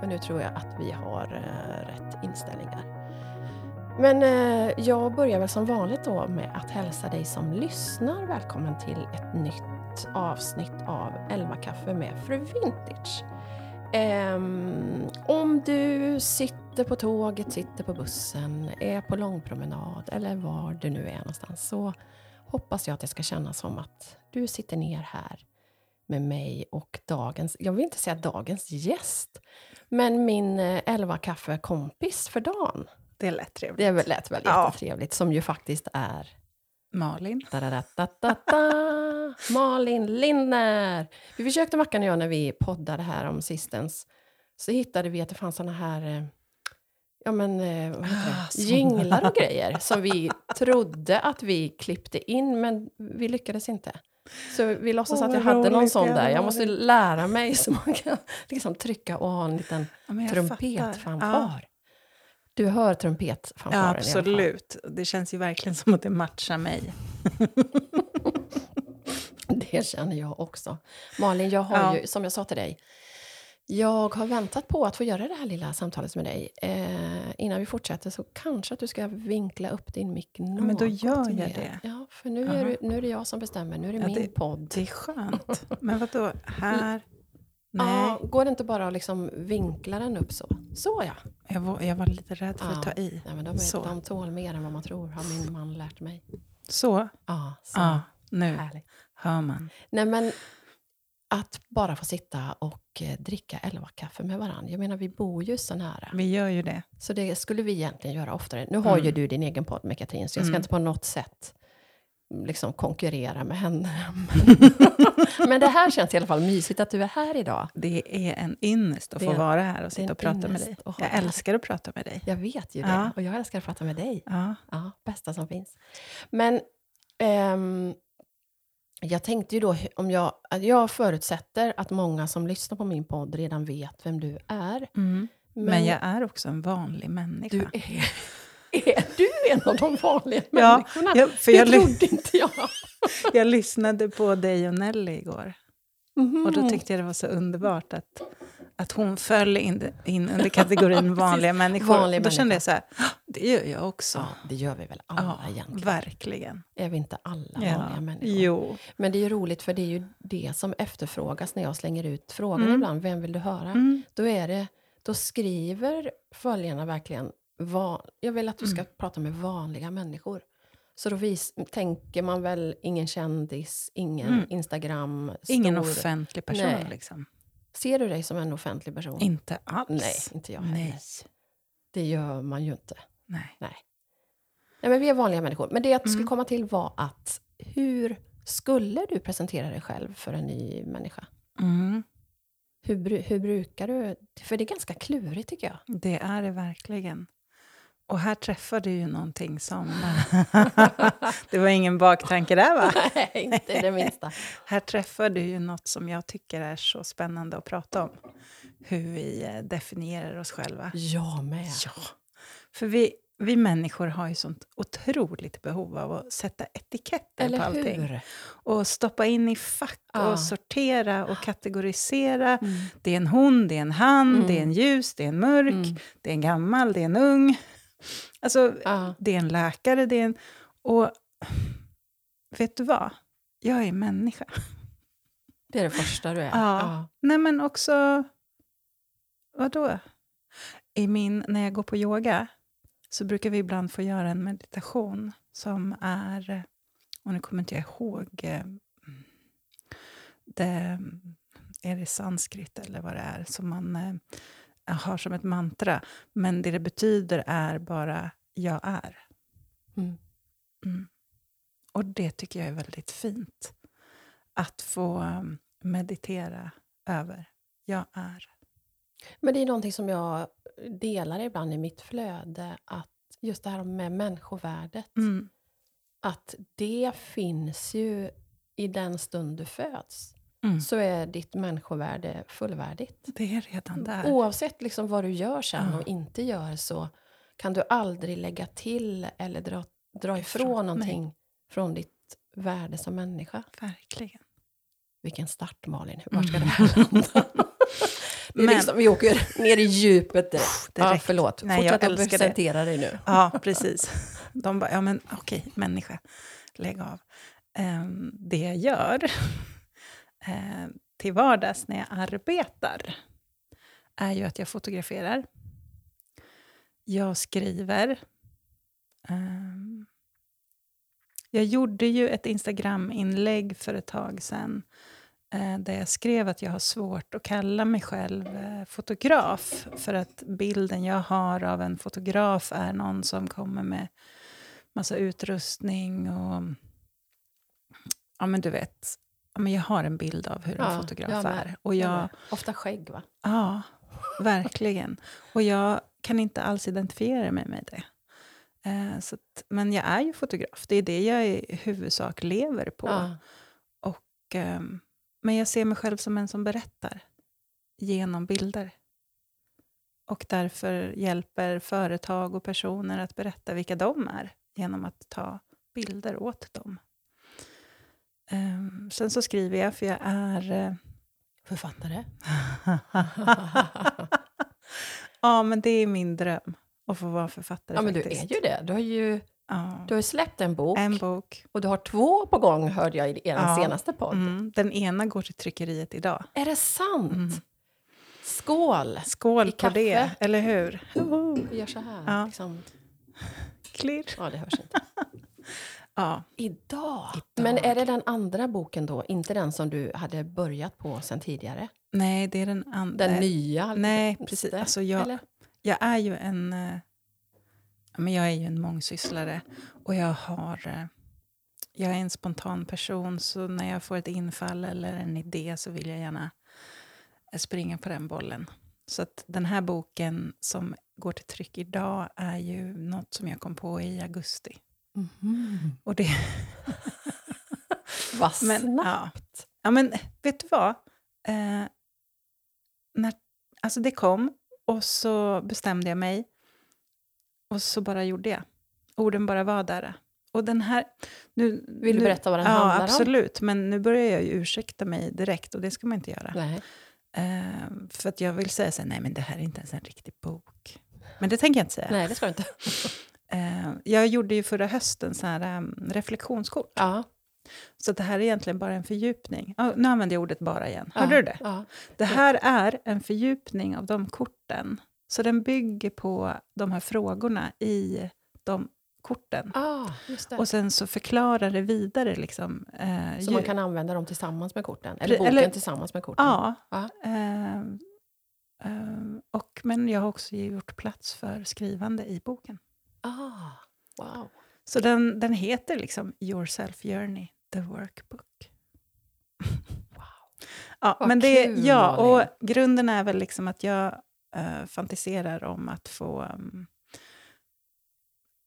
för nu tror jag att vi har eh, rätt inställningar. Men eh, jag börjar väl som vanligt då med att hälsa dig som lyssnar välkommen till ett nytt avsnitt av 11 kaffe med Fru Vintage. Ehm, om du sitter på tåget, sitter på bussen, är på långpromenad eller var du nu är någonstans så hoppas jag att det ska kännas som att du sitter ner här med mig och dagens, jag vill inte säga dagens gäst, men min 11 kaffe-kompis för dagen. Det lät trevligt. Det lät väl Ja. jättetrevligt, som ju faktiskt är Malin. Da-da-da-da-da. Malin Lindner! Vi försökte Mackan och jag när vi poddade här om sistens, så hittade vi att det fanns såna här eh, ja, men, eh, vad heter Ah, det? jinglar och grejer som vi trodde att vi klippte in, men vi lyckades inte. Så vi låtsas Åh, att jag hade någon sån ja, där. Jag måste lära mig så man kan liksom trycka och ha en liten Ja, trumpetfanfar. Ja, Du hör ja, trumpetfanfaren fall. absolut. Det känns ju verkligen som att det matchar mig. Det känner jag också. Malin, jag har Ja. ju, som jag sa till dig, jag har väntat på att få göra det här lilla samtalet med dig. Eh, innan vi fortsätter så kanske att du ska vinkla upp din mick något men då gör jag mer. det. Ja, för nu är, du, nu är det jag som bestämmer, nu är det Ja, min det- podd. Det är skönt. Men vad då här? Nej, Ja, går det inte bara att liksom vinkla den upp så? Så ja! jag, var, jag var lite rädd för att Ja. ta i. Nej, men de, är, Så. de tål mer än vad man tror, har min man lärt mig. Så, Ja, så ja, nu härligt. hör man. Nej, men att bara få sitta och eh, dricka elva kaffe med varandra. Jag menar, vi bor ju så nära. Vi gör ju det. Så det skulle vi egentligen göra oftare. Nu har ju Mm. du din egen podd med Katrin, så jag ska Mm. inte på något sätt liksom konkurrera med henne. Men, men det här känns i alla fall mysigt att du är här idag. Det är en ynnest att få är- vara här och sitta en och prata med dig. Jag älskar att prata med dig. Jag vet ju det, Ja. och jag älskar att prata med dig. Ja. Ja, bästa som finns. Men ehm, jag tänkte ju då, om jag, jag förutsätter att många som lyssnar på min podd redan vet vem du är. Mm. Men, jag är också en vanlig människa. du är, är du en av de vanliga Ja, människorna? jag- för det jag trodde inte jag. Jag lyssnade på dig och Nelly igår. Och då tyckte jag det var så underbart att, att hon föll in, in under kategorin vanliga människor. Vanlig och då kände människa. jag så här, "Ah, det gör jag också. Ja, det gör vi väl alla Ja, egentligen. verkligen. Är vi inte alla Ja. vanliga människor? Jo. Men det är ju roligt för det är ju det som efterfrågas när jag slänger ut frågan Mm. ibland. Vem vill du höra? Mm. Då, är det, då skriver följarna verkligen va, jag vill att du ska Mm. prata med vanliga människor. Så då vis, tänker man väl ingen kändis, ingen Mm. Instagram. Ingen stor- offentlig person. Nej. Liksom. Ser du dig som en offentlig person? Inte alls. Nej, inte jag heller. Nej. Det gör man ju inte. Nej. Nej. Nej, men vi är vanliga människor. Men det jag skulle Mm. komma till var att hur skulle du presentera dig själv för en ny människa? Mm. Hur, hur brukar du? För det är ganska klurigt tycker jag. Det är det verkligen. Och här träffar du ju någonting som... det var ingen baktanke där, va? Nej, inte det minsta. Här träffar du ju något som jag tycker är så spännande att prata om. Hur vi eh, definierar oss själva. Jag med. Ja, för vi, vi människor har ju sånt otroligt behov av att sätta etiketter Eller på allting. hur? Och stoppa in i fack Ja. och sortera och kategorisera. Mm. Det är en hon, det är en han, Mm. det är en ljus, det är en mörk, Mm. det är en gammal, det är en ung. Alltså, Ja. det är en läkare, det är en... Och vet du vad? Jag är människa. Det är det första du är. Ja. Nej, men också... Vadå? I min, när jag går på yoga så brukar vi ibland få göra en meditation som är... Och nu kommer inte jag ihåg... eh, Det, är det sanskrit eller vad det är som man eh, har som ett mantra. Men det det betyder är bara jag är. Mm. Mm. Och det tycker jag är väldigt fint. Att få um, meditera över. Jag är. Men det är någonting som jag delar ibland i mitt flöde. Att just det här med människovärdet. Mm. Att det finns ju i den stund du föds. Mm. Så är ditt människovärde fullvärdigt. Det är redan där. Oavsett liksom vad du gör sen Ja. och inte gör så kan du aldrig lägga till eller dra, dra ifrån någonting från ditt värde som människa. Verkligen. Vilken start Malin, var ska det här landa? Men- liksom, vi åker ner i djupet direkt. Ja, direkt. förlåt, Nej, jag fortsätt att älskar det. presentera dig nu. Ja, precis. De bara, ja men okej, människa, lägg av. Ehm, det jag gör eh, till vardags när jag arbetar är ju att jag fotograferar. Jag skriver. Ehm, jag gjorde ju ett Instagram-inlägg för ett tag sedan eh, där jag skrev att jag har svårt att kalla mig själv eh, fotograf för att bilden jag har av en fotograf är någon som kommer med massa utrustning och... Ja, men du vet. Men jag har en bild av hur en Ja, fotograf jag är. Och Jag jag. Ofta skägg, va? Ja, verkligen. Och jag kan inte alls identifiera mig med det. Eh, så att, men jag är ju fotograf. Det är det jag i huvudsak lever på. Ja. Och, ehm, men jag ser mig själv som en som berättar genom bilder. Och därför hjälper företag och personer att berätta vilka de är genom att ta bilder åt dem. Ehm, sen så skriver jag, för jag är... eh, Författare. ja, men det är min dröm att få vara författare Ja, men du faktiskt. är ju det. Du har ju Ja. du har släppt en bok En bok. och du har två på gång, hörde jag i er Ja. senaste podd. Mm, den ena går till tryckeriet idag. Är det sant? Mm. Skål! Skål I på kaffe. det, eller hur? Vi gör så här. Ja. Liksom. Klirr. Ja, det hörs inte. Ja. Idag. Idag. Men är det den andra boken då? Inte den som du hade börjat på sen tidigare? Nej, det är den andra. Den nya? Nej, precis. Alltså jag, Eller? jag är ju en... eh, Men jag är ju en mångsysslare och jag har... eh, Jag är en spontan person, så när jag får ett infall eller en idé så vill jag gärna eh, springa på den bollen. Så att den här boken som går till tryck idag är ju något som jag kom på i augusti. Mhm. Och det, Vad men, snabbt! ja. ja, men vet du vad? Eh, när, alltså det kom och så bestämde jag mig och så bara gjorde jag. Orden bara var där. Och den här... Nu, Vill du nu, berätta vad den ja, handlar om? absolut. Men nu börjar jag ju ursäkta mig direkt och det ska man inte göra. Nej. Eh, för att jag vill säga så här, nej men det här är inte ens en riktig bok. Men det tänker jag inte säga. Nej, det ska du inte. Eh, jag gjorde ju förra hösten så här, um, reflektionskort. Ja. Så det här är egentligen bara en fördjupning. Ja, nu använder jag ordet bara igen. ja. Hörde du det? Ja. Det här är en fördjupning av de korten. Så den bygger på de här frågorna i de korten. Ah. Och sen så förklarar det vidare. Liksom, eh, Så man kan använda dem tillsammans med korten? Eller boken eller- tillsammans med korten? Ja. Ja. Eh, eh, och, men jag har också gjort plats för skrivande i boken. Ah, wow. Så den, den heter liksom Your Self Journey, the workbook. Ja, Vad men det, kul, ja, Malin. och grunden är väl liksom att jag eh, fantiserar om att få um,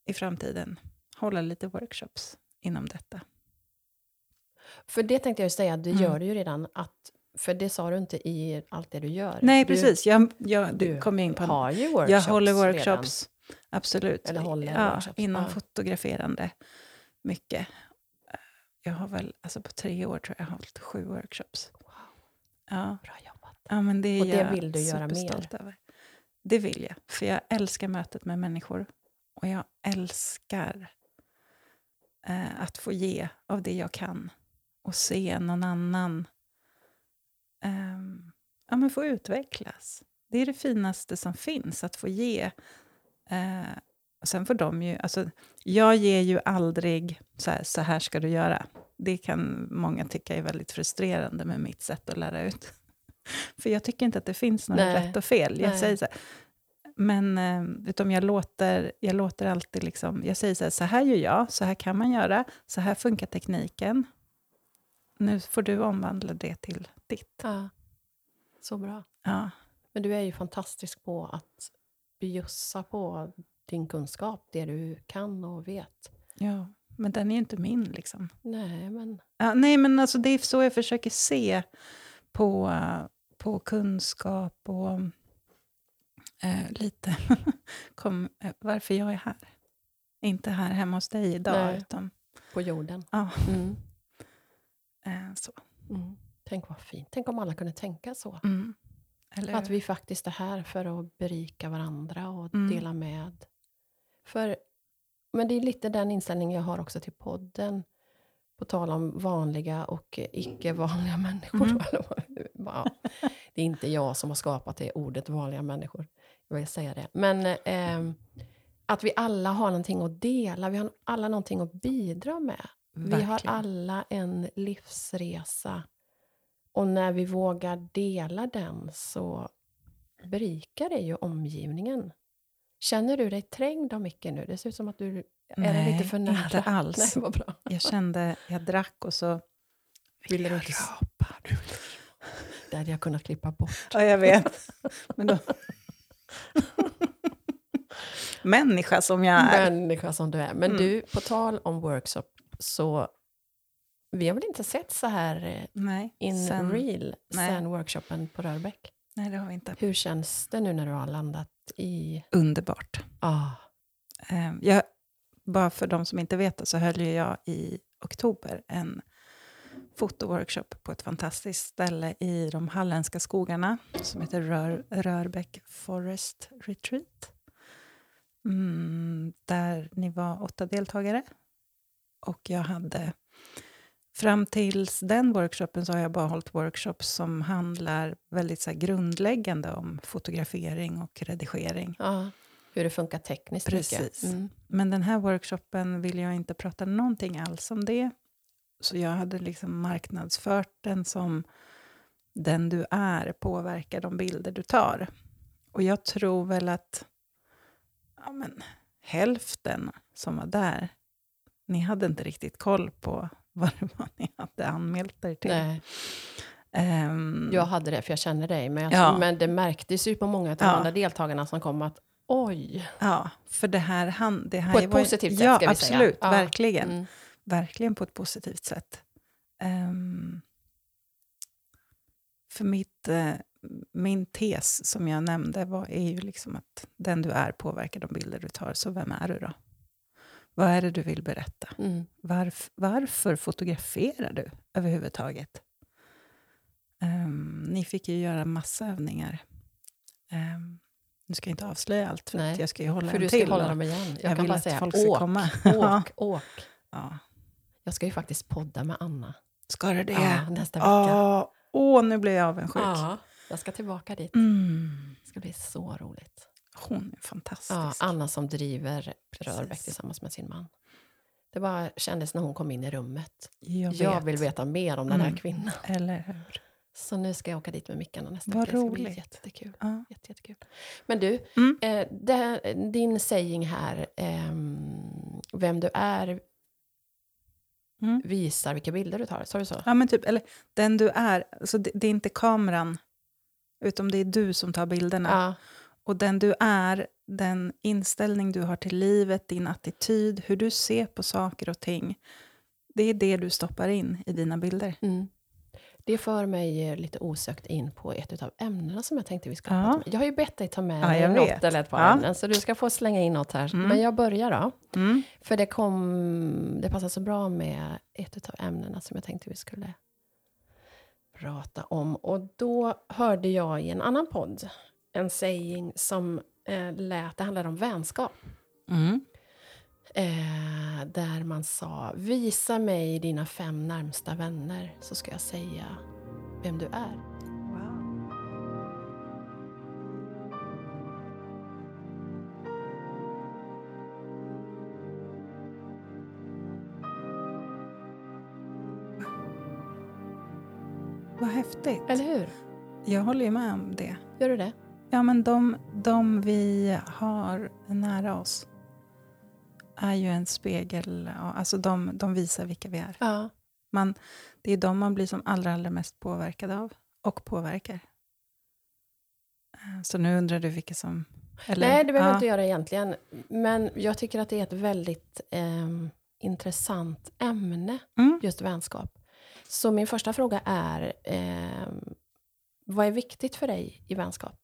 i framtiden hålla lite workshops inom detta. För det tänkte jag ju säga, det Mm. gör du ju redan. Att, för det sa du inte i allt det du gör. Nej, du, precis. Jag, jag, Du du kom in på har ju workshops Jag håller workshops, absolut. Eller håller ja, workshops, Inom ja. fotograferande, mycket. Jag har väl, alltså på tre år tror jag jag har hållit sju workshops. Ja, Bra jobbat. ja men det är Och det jag vill du göra mer? över. Det vill jag, för jag älskar mötet med människor. Och jag älskar eh, att få ge av det jag kan. Och se någon annan ehm, ja, men få utvecklas. Det är det finaste som finns, att få ge. Eh, och sen får de ju... Alltså, jag ger ju aldrig så här, så här ska du göra. Det kan många tycka är väldigt frustrerande med mitt sätt att lära ut. För jag tycker inte att det finns något Nej. rätt och fel. Jag Nej. säger så här, men eh, utom jag, låter, jag låter alltid liksom... Jag säger så här, så här gör jag, så här kan man göra, så här funkar tekniken. Nu får du omvandla det till ditt. Ja. Så bra. Ja, Men du är ju fantastisk på att bjussa på din kunskap, det du kan och vet. ja. men den är ju inte min. liksom. Nej, men... Ja, nej, men alltså det är så jag försöker se på, på kunskap och eh, lite kom, eh, varför jag är här. Inte här hemma hos dig idag, Nej. utan På jorden. ja, Mm. eh, så. Mm. Tänk vad fint. Tänk om alla kunde tänka så. Mm. Eller Att vi faktiskt är här för att berika varandra och Mm. dela med. För, men det är lite den inställningen jag har också till podden. På tal om vanliga och icke-vanliga människor. Mm. Ja, det är inte jag som har skapat det ordet vanliga människor. Jag vill säga det. Men ehm, att vi alla har någonting att dela. Vi har alla någonting att bidra med. Vi har Verkligen. alla en livsresa. Och när vi vågar dela den så berikar det ju omgivningen. Känner du dig trängd av micken nu? Det ser ut som att du är Nej, lite för nära. inte alls. Nej, bra. Jag kände, jag drack och så... Ville du inte rapa? Du. Det hade jag kunnat klippa bort. Ja, jag vet. Men då... Människa som jag är. Människa som du är. Men Mm. du, på tal om workshop, så vi har väl inte sett så här eh, Nej, in sen- real nej. sen workshopen på Rörbäck. nej, det har vi inte. Hur känns det nu när du har landat i... Underbart. Ah, Jag, bara för de som inte vet det, så höll ju jag i oktober en fotoworkshop på ett fantastiskt ställe i de halländska skogarna som heter Rör, Rörbäck Forest Retreat. Mm, där ni var åtta deltagare. Och jag hade... Fram tills den workshopen så har jag bara hållit workshops som handlar väldigt så grundläggande om fotografering och redigering. ja. Hur det funkar tekniskt Precis. Mm. Men den här workshopen vill jag inte prata någonting alls om det. Så jag hade liksom marknadsfört den som den du är påverkar de bilder du tar. Och jag tror väl att ja, men, hälften som var där, ni hade inte riktigt koll på vad det var ni hade anmält er till. Nej, Ehm, jag hade det, för jag känner dig. Men, jag, Ja. men det märktes ju på många av de Ja. andra deltagarna som kom att oj, Ja, för det här... Han, det här på ett var- positivt sätt ja, ska vi säga. absolut, Ja. verkligen. Mm. verkligen på ett positivt sätt. Ehm, för mitt, eh, min tes som jag nämnde var, är ju liksom att den du är påverkar de bilder du tar, så vem är du då? Vad är det du vill berätta? Mm. Varf, varför fotograferar du överhuvudtaget? Ehm, ni fick ju göra massa övningar. Um, nu ska jag inte avslöja allt, för Nej, att jag ska ju hålla För du ska till. hålla dem igen. Jag, jag kan bara säga folk åk, komma. åk, åk. Ja. Jag ska ju faktiskt podda med Anna. Ska du det? Ja, nästa vecka. Åh, nu blir jag avundsjuk. Ja, jag ska tillbaka dit. Mm. Det ska bli så roligt. Hon är fantastisk. Ja, Anna som driver Precis. Rörbäck tillsammans med sin man. Det bara kändes när hon kom in i rummet. jag, Jag, vill veta mer om den här Mm. kvinnan. Eller hur? Så nu ska jag åka dit med mickarna nästa Vad vecka. Det ska bli roligt. jättekul. Ja. Jätte, jättekul. Men du, Mm. eh, det, din saying här, ehm, vem du är Mm. visar vilka bilder du tar. Sa du så? ja, men typ, eller den du är. Alltså, det, det är inte kameran, utan det är du som tar bilderna. Ja. Och den du är, den inställning du har till livet, din attityd, hur du ser på saker och ting. Det är det du stoppar in i dina bilder. Mm. Det för mig eh, lite osökt in på ett av ämnena som jag tänkte vi skulle Ja. prata om. Jag har ju bett dig ta med Ja, dig något vet. eller ett par Ja. ämnen, så du ska få slänga in något här. Mm. Men jag börjar då. Mm. För det, kom, det passar så bra med ett av ämnena som jag tänkte vi skulle prata om. Och då hörde jag i en annan podd en saying som eh, lät, det handlade om vänskap. Mm. Eh, där man sa, visa mig dina fem närmsta vänner så ska jag säga vem du är. Wow. Vad häftigt. Eller hur? Jag håller ju med om det. Gör du det? Ja, men de, de vi har nära oss är ju en spegel. Alltså de, de visar vilka vi är. Ja. Man, det är de man blir som allra, allra mest påverkad av och påverkar. Eh, Så nu undrar du vilka som... Eller, Nej, det behöver ja. inte göra egentligen. Men jag tycker att det är ett väldigt ehm, intressant ämne, Mm. just vänskap. Så min första fråga är, ehm, vad är viktigt för dig i vänskap?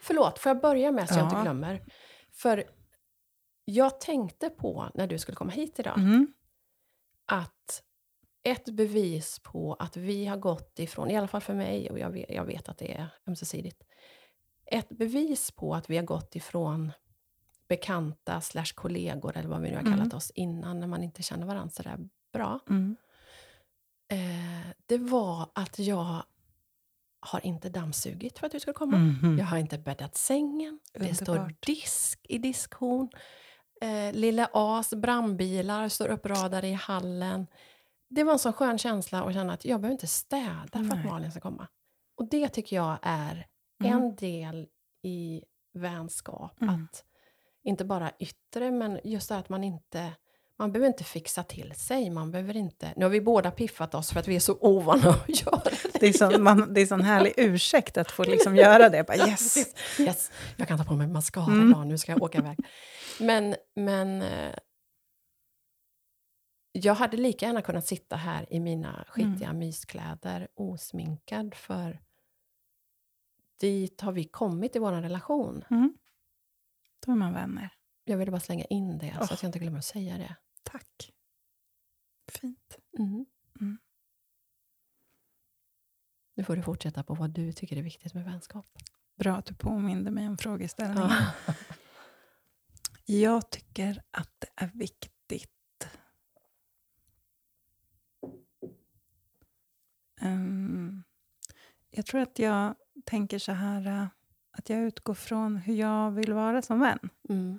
Förlåt, får jag börja med så jag inte glömmer? För jag tänkte på, när du skulle komma hit idag, Mm. att ett bevis på att vi har gått ifrån, i alla fall för mig, och jag vet, jag vet att det är ömsesidigt, ett bevis på att vi har gått ifrån bekanta slash kollegor, eller vad vi nu har kallat Mm. oss innan, när man inte känner varandra sådär bra. Mm. Eh, det var att jag har inte dammsugit för att du skulle komma. Mhm. Jag har inte bäddat sängen. Det står Underbart. disk i diskhon. Eh, Lilla As brandbilar står uppradade i hallen. Det var en sån skön känsla att känna att jag behöver inte städa för Nej. att Malin ska komma. Och det tycker jag är Mm. en del i vänskap. Mm. Att inte bara yttre, men just det att man inte... Man behöver inte fixa till sig. Man behöver inte... Nu har vi båda piffat oss för att vi är så ovana att göra det. Det är sån, man, det är sån härlig ursäkt att få liksom göra det. Bara, yes. Yes, jag kan ta på mig mascara Mm. idag, nu ska jag åka iväg. Men, men eh, jag hade lika gärna kunnat sitta här i mina skitiga Mm. myskläder osminkad, för dit har vi kommit i vår relation. Mm. Då är man vänner. Jag ville bara slänga in det, så Åh. att jag inte glömmer att säga det. Tack. Fint. Mm. Mm. Nu får du fortsätta på vad du tycker är viktigt med vänskap. Bra att du påminde mig om frågeställningen. Ja. Jag tycker att det är viktigt Ehm, Jag tror att jag tänker så här äh, att jag utgår från hur jag vill vara som vän. Mm.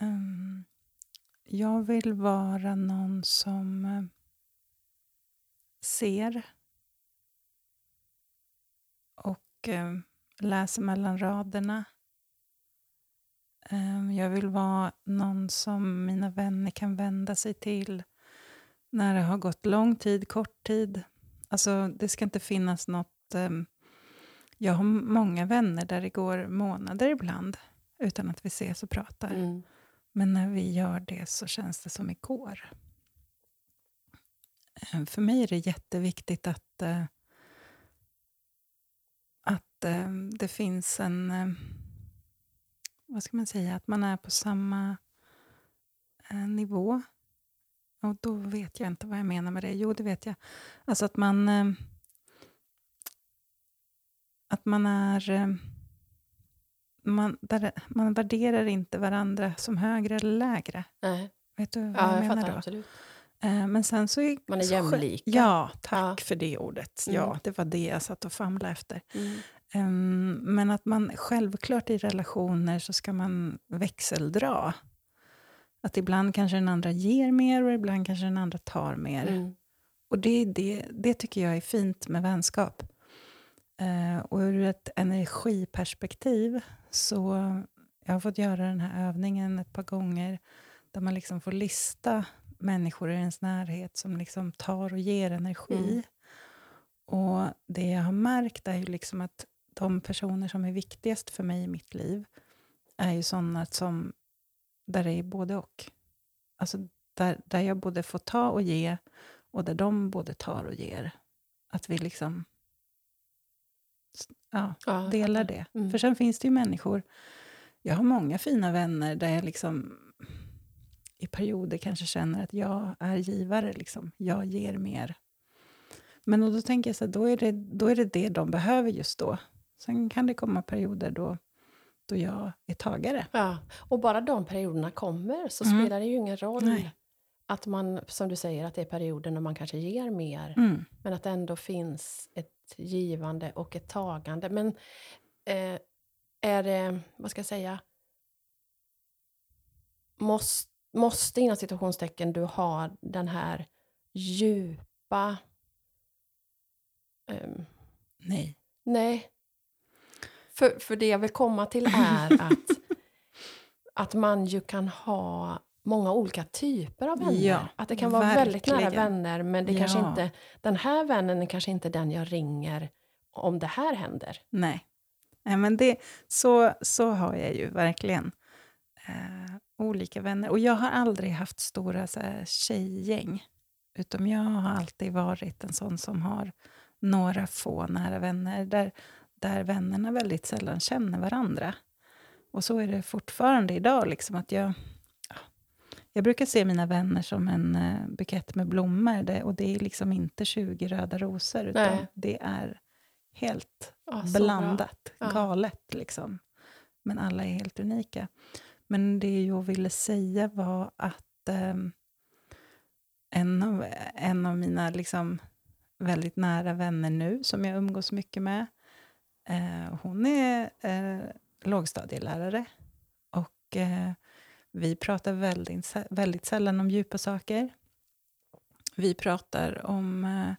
Ehm, jag vill vara någon som eh, ser och eh, läser mellan raderna. Ehm, jag vill vara någon som mina vänner kan vända sig till när det har gått lång tid, kort tid. Alltså, det ska inte finnas något... Ehm, jag har många vänner där det går månader ibland utan att vi ses och pratar. Mm. Men när vi gör det så känns det som igår. Eh, för mig är det jätteviktigt att, eh, att eh, det finns en... Vad ska man säga? Att man är på samma nivå. Och då vet jag inte vad jag menar med det. Jo, det vet jag. Alltså att man... Att man är... Man, man värderar inte varandra som högre eller lägre. Nej. Vet du vad Ja, jag jag menar fattar då? absolut. Eh, Men sen så är, Man är jämlika. Ja, tack Ja. för det ordet. Mm. Ja, det var det jag satt och famlade efter. Mm. Ehm, men att man självklart i relationer så ska man växeldra. Att ibland kanske den andra ger mer och ibland kanske den andra tar mer. Mm. Och det, det, det tycker jag är fint med vänskap. Eh, och ur ett energiperspektiv så jag har fått göra den här övningen ett par gånger där man liksom får lista människor i ens närhet som liksom tar och ger energi. Mm. Och det jag har märkt är ju liksom att de personer som är viktigast för mig i mitt liv är ju sådana som där det är både och. Alltså där, där jag både får ta och ge och där de både tar och ger. Att vi liksom ja, Ja, delar det. Mm. För sen finns det ju människor, jag har många fina vänner där jag liksom i perioder kanske känner att jag är givare, liksom. jag ger mer. Men och då tänker jag så här, då är, det, då är det det de behöver just då. Sen kan det komma perioder då, då jag är tagare. Ja, och bara de perioderna kommer så Mm. spelar det ju ingen roll Nej. att man, som du säger, att det är perioder när man kanske ger mer, Mm. men att det ändå finns ett givande och ett tagande. Men eh, är det, vad ska jag säga, måste, måste inom situationstecken du ha den här djupa, ehm, Nej. Nej. För, för det jag vill komma till är att, att man ju kan ha många olika typer av vänner. Ja, att det kan vara väldigt nära verkligen. vänner, men det kanske Ja. inte, den här vännen är kanske inte den jag ringer om det här händer. Nej. Nej men det, så, så har jag ju verkligen. Eh, olika vänner. Och jag har aldrig haft stora så här, tjejgäng. Utan jag har alltid varit en sån som har några få nära vänner. Där, där vännerna väldigt sällan känner varandra. Och så är det fortfarande idag. Liksom, att jag, ja, Jag brukar se mina vänner som en uh, bukett med blommor. Det, och det är liksom inte 20 röda rosor, utan Nej. det är helt så blandat, Ja. galet. Liksom. Men alla är helt unika. Men det jag ville säga var att ehm, en, av, en av mina liksom, väldigt nära vänner nu, som jag umgås mycket med, eh, hon är eh, lågstadielärare. Och eh, vi pratar väldigt, väldigt sällan om djupa saker. Vi pratar om eh,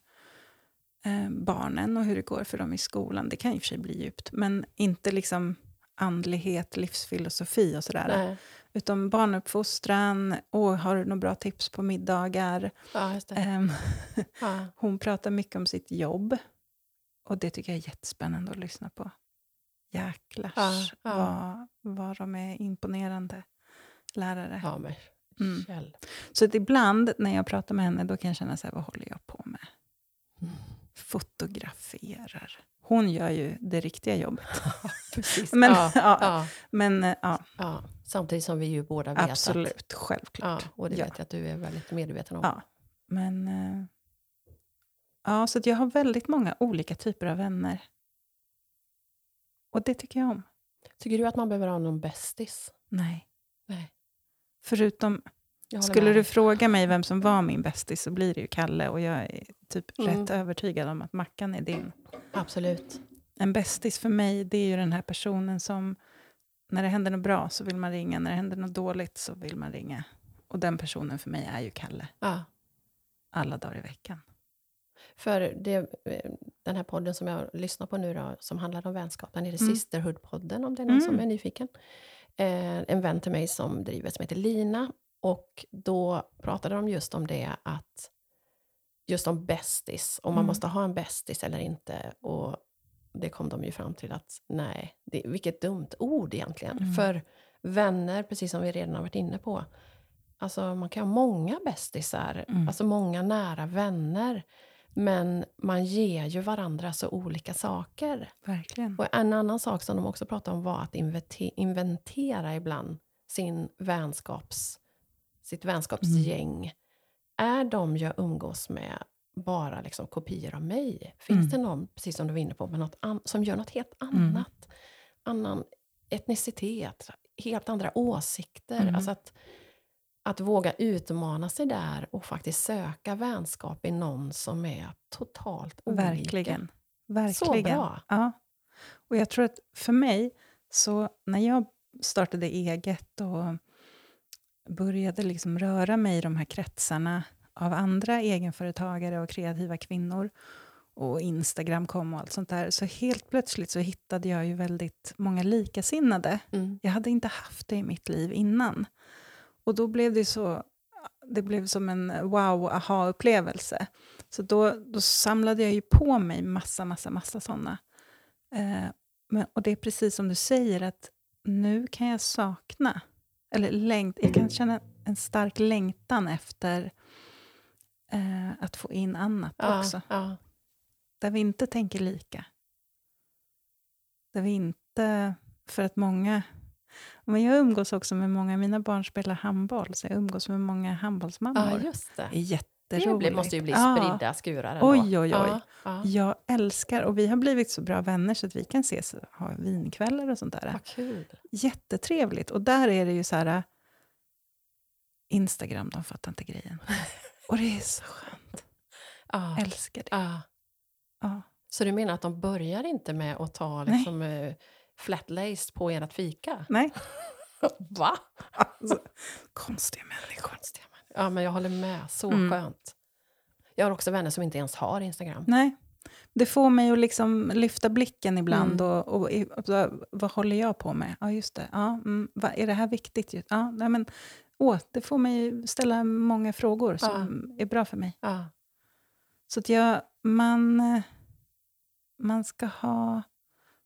eh, barnen och hur det går för dem i skolan. Det kan i och för sig bli djupt, men inte liksom andlighet, livsfilosofi och sådär. Nej. Utan barnuppfostran, och har du några bra tips på middagar? Ja. Ehm, Ja. hon pratar mycket om sitt jobb. Och det tycker jag är jättespännande att lyssna på. Jäklars Ja, ja. Vad, vad de är imponerande lärare. ja, men Mm. Så att ibland när jag pratar med henne då kan jag känna så här, vad håller jag på med? Mm. Fotograferar. Hon gör ju det riktiga jobbet. Precis. Men, ja, ja, ja, Men eh, ja. Samtidigt som vi ju båda vet att... absolut, Ja, självklart. och det vet jag att du är väldigt medveten om. Ja, men... eh, Ja, så att jag har väldigt många olika typer av vänner. Och det tycker jag om. Tycker du att man behöver ha någon bästis? Nej. Nej. Förutom, skulle med du fråga mig vem som var min bästis så blir det ju Kalle. Och jag är typ Mm. rätt övertygad om att Mackan är din. Absolut. En bästis för mig, det är ju den här personen som... När det händer något bra så vill man ringa. När det händer något dåligt så vill man ringa. Och den personen för mig är ju Kalle. Ja. Alla dagar i veckan. För det, eh, den här podden som jag lyssnar på nu då, som handlar om vänskap, den heter Mm. Sisterhood-podden om det är någon som Mm. är nyfiken. Eh, en vän till mig som driver som heter Lina. Och då pratade de just om det att just om bästis, om man Mm. måste ha en bästis eller inte. Och det kom de ju fram till att nej, det, vilket dumt ord egentligen. Mm. För vänner, precis som vi redan har varit inne på, alltså man kan ha många bästisar, Mm. alltså många nära vänner. Men man ger ju varandra så olika saker. Verkligen. Och en annan sak som de också pratade om var att invente- inventera ibland sin vänskaps, sitt vänskapsgäng. Är de jag umgås med bara liksom kopior av mig? Finns Mm. det någon, precis som du var inne på, med som gör något helt Mm. annat? Annan etnicitet, helt andra åsikter. Mm. Alltså att, att våga utmana sig där och faktiskt söka vänskap i någon som är totalt olika. Verkligen. Verkligen. bra. Ja. Och jag tror att för mig, så när jag startade eget och började liksom röra mig i de här kretsarna av andra egenföretagare och kreativa kvinnor och Instagram kom och allt sånt där, så helt plötsligt så hittade jag ju väldigt många likasinnade. Mm. Jag hade inte haft det i mitt liv innan. Och då blev det så, det blev som en wow, aha-upplevelse. Så då, då samlade jag ju på mig massa, massa, massa sådana. Eh, men, och det är precis som du säger, att nu kan jag sakna, eller längt, jag kan känna en stark längtan efter eh, att få in annat Ja, också. ja. Där vi inte tänker lika. Där vi inte, för att många... Men jag umgås också med många, mina barn spelar handboll, så jag umgås med många handbollsmammor. ja, just det. det är Det jätteroligt. blir, måste ju bli Ja. spridda skurar ändå. Oj, oj, oj. Ja, ja. Jag älskar, och vi har blivit så bra vänner så att vi kan ses och ha vinkvällar och sånt där. Vad kul. Jättetrevligt. Och där är det ju så här... Instagram, de fattar inte grejen. Och det är så skönt. Ja, Älskar det. ja. Ja. Så du menar att de börjar inte med att ta Nej. liksom, eh, flat-laced på ert fika? Nej, Va? alltså, konstiga människor. Konstiga män- Ja, men jag håller med. Så Mm. skönt. Jag har också vänner som inte ens har Instagram. Nej. Det får mig att liksom lyfta blicken ibland. Mm. Och, och, och, vad håller jag på med? Ja, just det. Ja, mm, vad, är det här viktigt? Ja, nej, men, åh, det får mig ställa många frågor som är bra för mig. Ja, Så att jag, man, man ska ha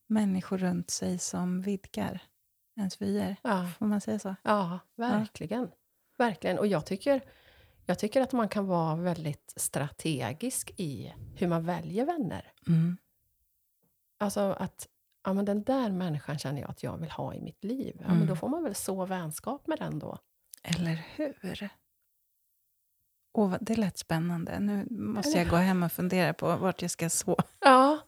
människor runt sig som vidgar ens vyer. ja, Får man säga så? ja verkligen. Verkligen. Och jag tycker, jag tycker att man kan vara väldigt strategisk i hur man väljer vänner. Mm. Alltså att ja, men den där människan känner jag att jag vill ha i mitt liv. Ja, Mm. men då får man väl så vänskap med den då. Eller hur? Vad- det lät spännande. Nu måste jag gå hem och fundera på vart jag ska så. Ja,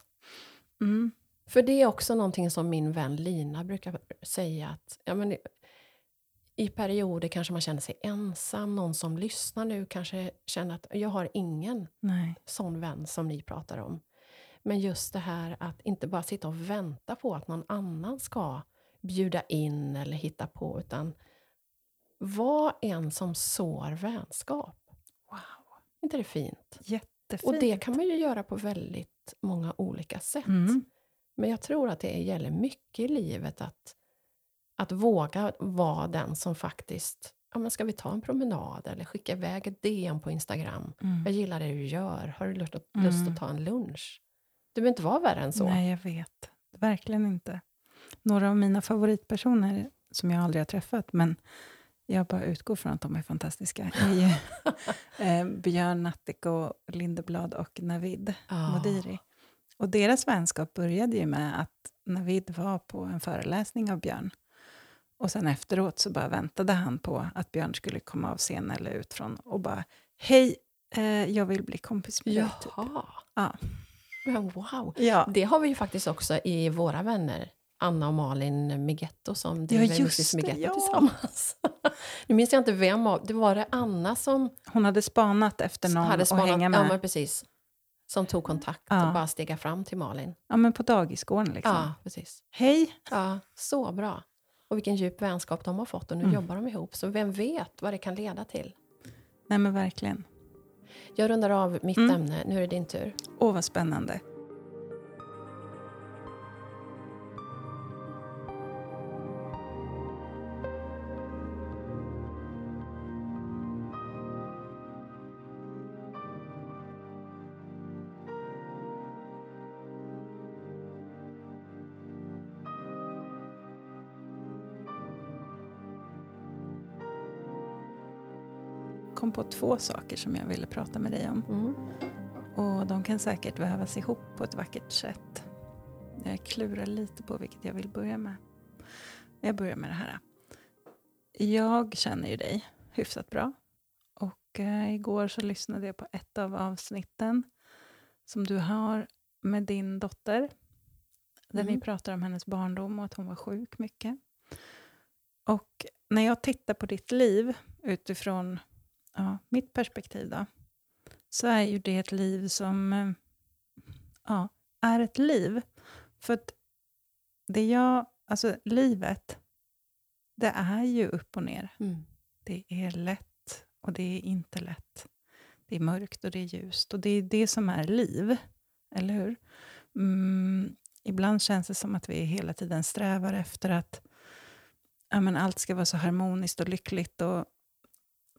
Mm. För det är också någonting som min vän Lina brukar säga att ja, men i- perioder kanske man känner sig ensam. Någon som lyssnar nu kanske känner att jag har ingen Nej. sån vän som ni pratar om. Men just det här att inte bara sitta och vänta på att någon annan ska bjuda in eller hitta på, utan var en som sår vänskap. Wow. Inte det fint? Jättefint. Och det kan man ju göra på väldigt många olika sätt. Mm. Men jag tror att det gäller mycket i livet att, att våga vara den som faktiskt, ja men ska vi ta en promenad eller skicka iväg ett DM på Instagram? Mm. Jag gillar det du gör, har du lust att, Mm. lust att ta en lunch? Du behöver inte vara värre än så. Nej, jag vet. Verkligen inte. Några av mina favoritpersoner, som jag aldrig har träffat, men jag bara utgår från att de är fantastiska, är eh, Björn Natthiko, Lindeblad och Navid Ja. Modiri. Och deras vänskap började ju med att Navid var på en föreläsning av Björn. Och sen efteråt så bara väntade han på att Björn skulle komma av scen eller ut från och bara Hej, eh, jag vill bli kompis med dig. Typ. Jaha. Ja. Men wow. Ja. Det har vi ju faktiskt också i våra vänner. Anna och Malin Migetto som driver Mrs det, Migetto ja. tillsammans. nu minns jag inte vem av, det var det Anna som Hon hade spanat efter någon hade spanat, hänga med. ja men precis. Som tog kontakt Ja. och bara stega fram till Malin. Ja, men på dagisgården liksom. Ja, precis. Hej! Ja, så bra. Och vilken djup vänskap de har fått och nu Mm. jobbar de ihop. Så vem vet vad det kan leda till. Nej men verkligen. Jag rundar av mitt Mm. ämne, nu är det din tur. Åh vad spännande. Kom på två saker som jag ville prata med dig om. Mm. Och de kan säkert vävas ihop på ett vackert sätt. Jag klurar lite på vilket jag vill börja med. Jag börjar med det här. Jag känner ju dig hyfsat bra. Och eh, igår så lyssnade jag på ett av avsnitten som du har med din dotter. Där Mm. pratar om hennes barndom och att hon var sjuk mycket. Och när jag tittar på ditt liv utifrån ja, mitt perspektiv då, så är ju det ett liv som eh, ja, är ett liv. För att det jag, alltså livet, det är ju upp och ner. Mm. Det är lätt och det är inte lätt. Det är mörkt och det är ljust. Och det är det som är liv, eller hur? Mm, ibland känns det som att vi hela tiden strävar efter att ja, men allt ska vara så harmoniskt och lyckligt och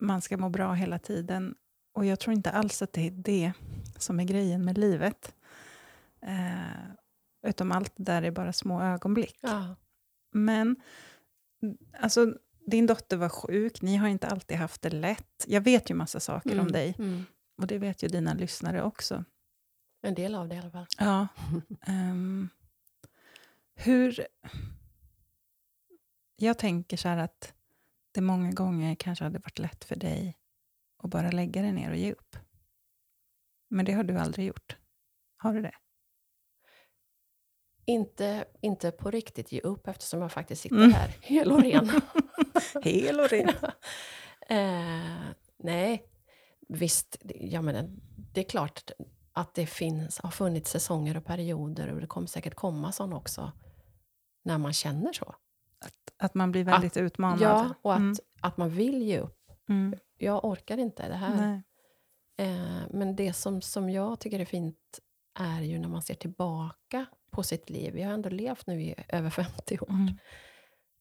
man ska må bra hela tiden. Och jag tror inte alls att det är det som är grejen med livet. Eh, utom allt det där är bara små ögonblick. Ja. Men alltså, din dotter var sjuk, ni har inte alltid haft det lätt. Jag vet ju massa saker om Mm. dig, Mm. och det vet ju dina lyssnare också. En del av det i alla fall. Ja. ehm, hur... Jag tänker så här att det många gånger kanske hade varit lätt för dig att bara lägga dig ner och ge upp. Men det har du aldrig gjort. Har du det? Inte, inte på riktigt ge upp eftersom jag faktiskt sitter Mm. här hel och ren. Hel och ren. eh, nej, visst, det- ja, men det är klart att det finns, har funnits säsonger och perioder och det kommer säkert komma sådana också när man känner så. Att man blir väldigt utmanad. Ja, och att, Mm. att man vill ge upp. Mm. Jag orkar inte det här. Eh, men det som, som jag tycker är fint är ju när man ser tillbaka på sitt liv. Jag har ändå levt nu i över 50 år. Mm.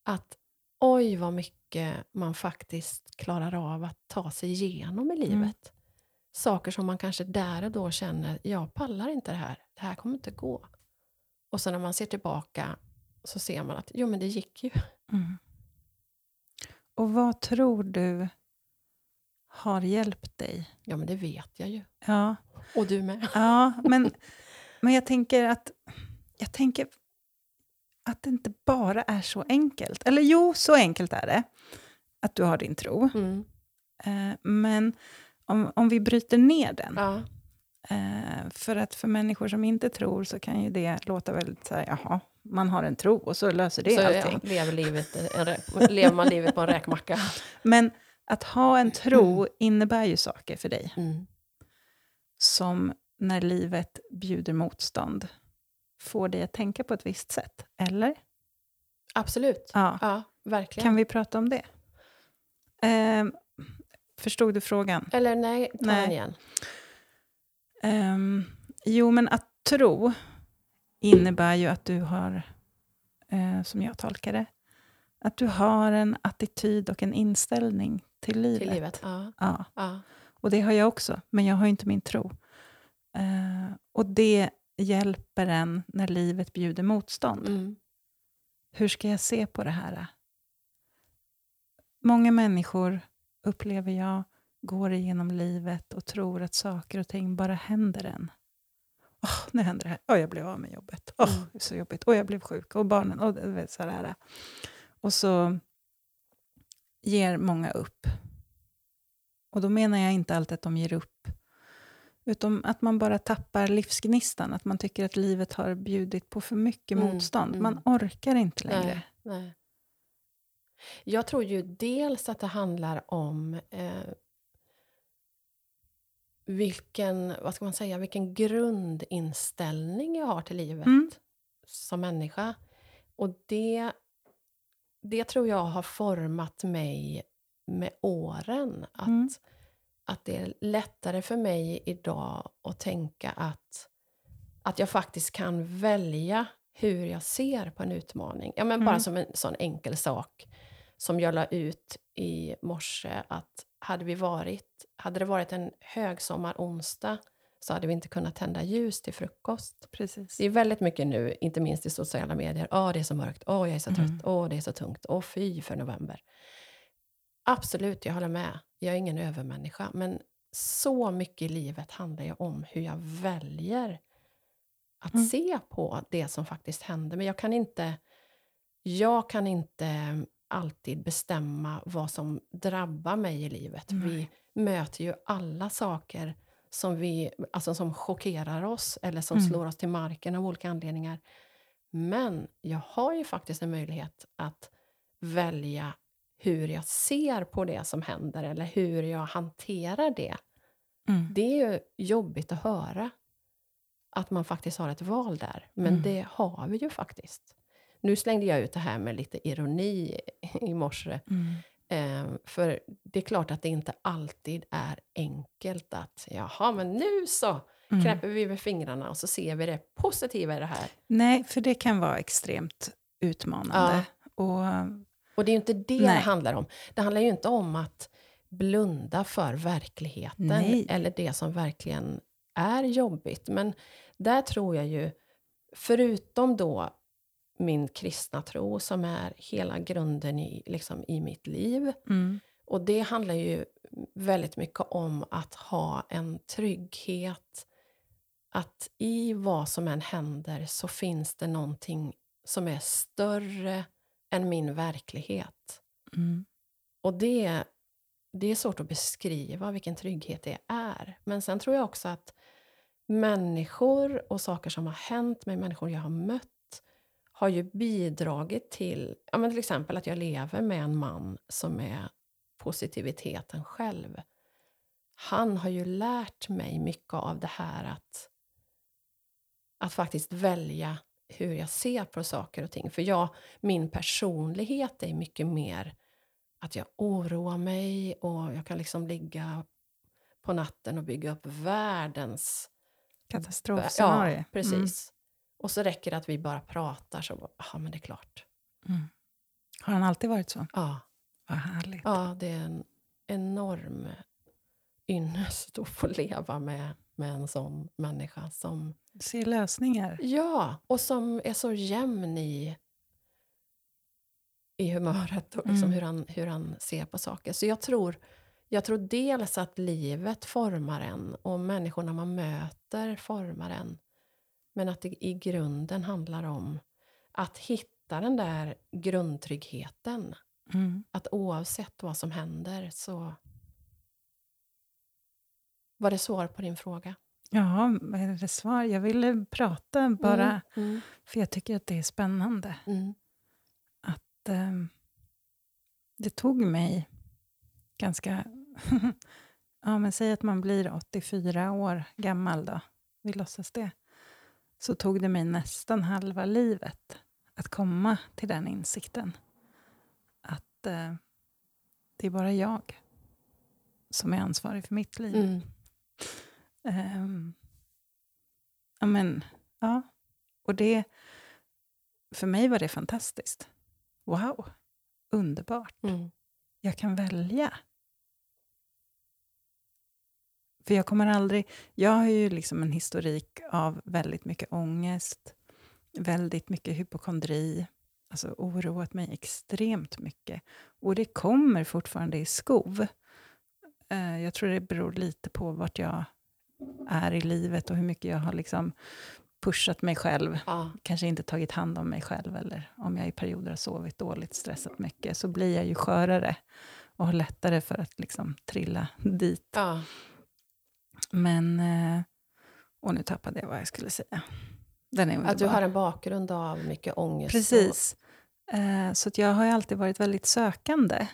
Att oj vad mycket man faktiskt klarar av att ta sig igenom i livet. Mm. Saker som man kanske där och då känner, jag pallar inte det här. Det här kommer inte gå. Och sen när man ser tillbaka så ser man att jo men det gick ju. Mm. Och vad tror du har hjälpt dig? Ja men det vet jag ju. Ja, Och du med. ja men, men jag tänker att jag tänker att det inte bara är så enkelt. Eller jo, så enkelt är det. att du har din tro. Mm. Eh, men om, om vi bryter ner den. Ja. Eh, för att för människor som inte tror så kan ju det låta väldigt så här, jaha, man har en tro och så löser det Så ja, allting. lever, livet, rä- lever man livet på en räkmacka. Men att ha en tro innebär ju saker för dig. Mm. Som när livet bjuder motstånd får dig att tänka på ett visst sätt. Eller? Absolut. Ja. Ja, verkligen. Kan vi prata om det? Eh, förstod du frågan? Eller nej, ta Nej. den igen. Ehm, jo, men att tro innebär ju att du har, eh, som jag tolkar det, att du har en attityd och en inställning till livet. Till livet. Ja. Ja, Ja. och det har jag också, men jag har inte min tro. Eh, och det hjälper en när livet bjuder motstånd. Mm. Hur ska jag se på det här? Många människor, upplever jag, går igenom livet och tror att saker och ting bara händer en. Åh, nu händer det här. Åh, jag blev av med jobbet. Åh, Mm. det är så jobbigt. Och jag blev sjuk. Och barnen. Och, vet, sådär. och så ger många upp. Och då menar jag inte alltid att de ger upp. Utan att man bara tappar livsgnistan. Att man tycker att livet har bjudit på för mycket Mm, motstånd. mm. Man orkar inte längre. Nej, nej. Jag tror ju dels att det handlar om eh, vilken, vad ska man säga, vilken grundinställning jag har till livet Mm. som människa. Och det, det tror jag har format mig med åren. Att, Mm. att det är lättare för mig idag att tänka att, att jag faktiskt kan välja hur jag ser på en utmaning. Ja, men Bara Mm. som en sån enkel sak som jag la ut i morse. Att hade, vi varit, hade det varit en högsommaronsdag så hade vi inte kunnat tända ljus till frukost. Precis. Det är väldigt mycket nu, inte minst i sociala medier. Åh, det är så mörkt. Åh, jag är så trött. Mm. Åh, det är så tungt. Åh, fy för november. Absolut, jag håller med. Jag är ingen övermänniska. Men så mycket i livet handlar ju om hur jag väljer att Mm. se på det som faktiskt händer. Men jag kan inte, jag kan inte alltid bestämma vad som drabbar mig i livet. Nej. Vi möter ju alla saker som, vi, alltså som chockerar oss eller som Mm. slår oss till marken av olika anledningar. Men jag har ju faktiskt en möjlighet att välja hur jag ser på det som händer eller hur jag hanterar det. Mm. Det är ju jobbigt att höra att man faktiskt har ett val där. Men Mm. det har vi ju faktiskt. Nu slängde jag ut det här med lite ironi i morse. Mm. Eh, för det är klart att det inte alltid är enkelt att jaha, men nu så Mm. knäpper vi med fingrarna och så ser vi det positiva i det här. Nej, för det kan vara extremt utmanande. Och, Och det är ju inte det Nej. det handlar om. Det handlar ju inte om att blunda för verkligheten Nej. eller det som verkligen är jobbigt. Men där tror jag ju, förutom då min kristna tro som är hela grunden i, liksom, i mitt liv. mm, Och det handlar ju väldigt mycket om att ha en trygghet. Att i vad som än händer så finns det någonting som är större än min verklighet. mm, Och det, det är svårt att beskriva vilken trygghet det är. Men sen tror jag också att människor och saker som har hänt med människor jag har mött har ju bidragit till, ja men till exempel att jag lever med en man som är positiviteten själv. Han har ju lärt mig mycket av det här att, att faktiskt välja hur jag ser på saker och ting. För jag, min personlighet är mycket mer att jag oroar mig och jag kan liksom ligga på natten och bygga upp världens... katastrofscenario. Ja, precis. Och så räcker det att vi bara pratar så, ja men det är klart. Mm. Har han alltid varit så? Ja, Vad härligt. ja det är en enorm ynnest att få leva med, med en sån människa som... Se lösningar. Ja, och som är så jämn i, i humöret och liksom Mm. hur, han, hur han ser på saker. Så jag tror, jag tror dels att livet formar en och människorna man möter formar en. Men att det i grunden handlar om att hitta den där grundtryggheten. Mm. Att oavsett vad som händer så... Var det svar på din fråga? Ja, vad är det svar? Jag ville prata bara Mm. för jag tycker att det är spännande. Mm. Att ehm, det tog mig ganska... ja, men säg att man blir 84 år gammal då. Vi låtsas det. Så tog det mig nästan halva livet att komma till den insikten. Att eh, det är bara jag som är ansvarig för mitt liv. Mm. Ehm, ja, men, ja. Och det, för mig var det fantastiskt. Wow, underbart. Mm. Jag kan välja. För jag kommer aldrig... Jag har ju liksom en historik av väldigt mycket ångest, väldigt mycket hypokondri, alltså oroat mig extremt mycket. Och det kommer fortfarande i skov. Eh, jag tror det beror lite på vart jag är i livet och hur mycket jag har liksom pushat mig själv. Ja. Kanske inte tagit hand om mig själv eller om jag i perioder har sovit dåligt, stressat mycket, så blir jag ju skörare och har lättare för att liksom trilla dit. Ja. Men... eh, Och nu tappade jag vad jag skulle säga. Den är Att du har en bakgrund av mycket ångest. Precis. Eh, så jag har ju alltid varit väldigt sökande.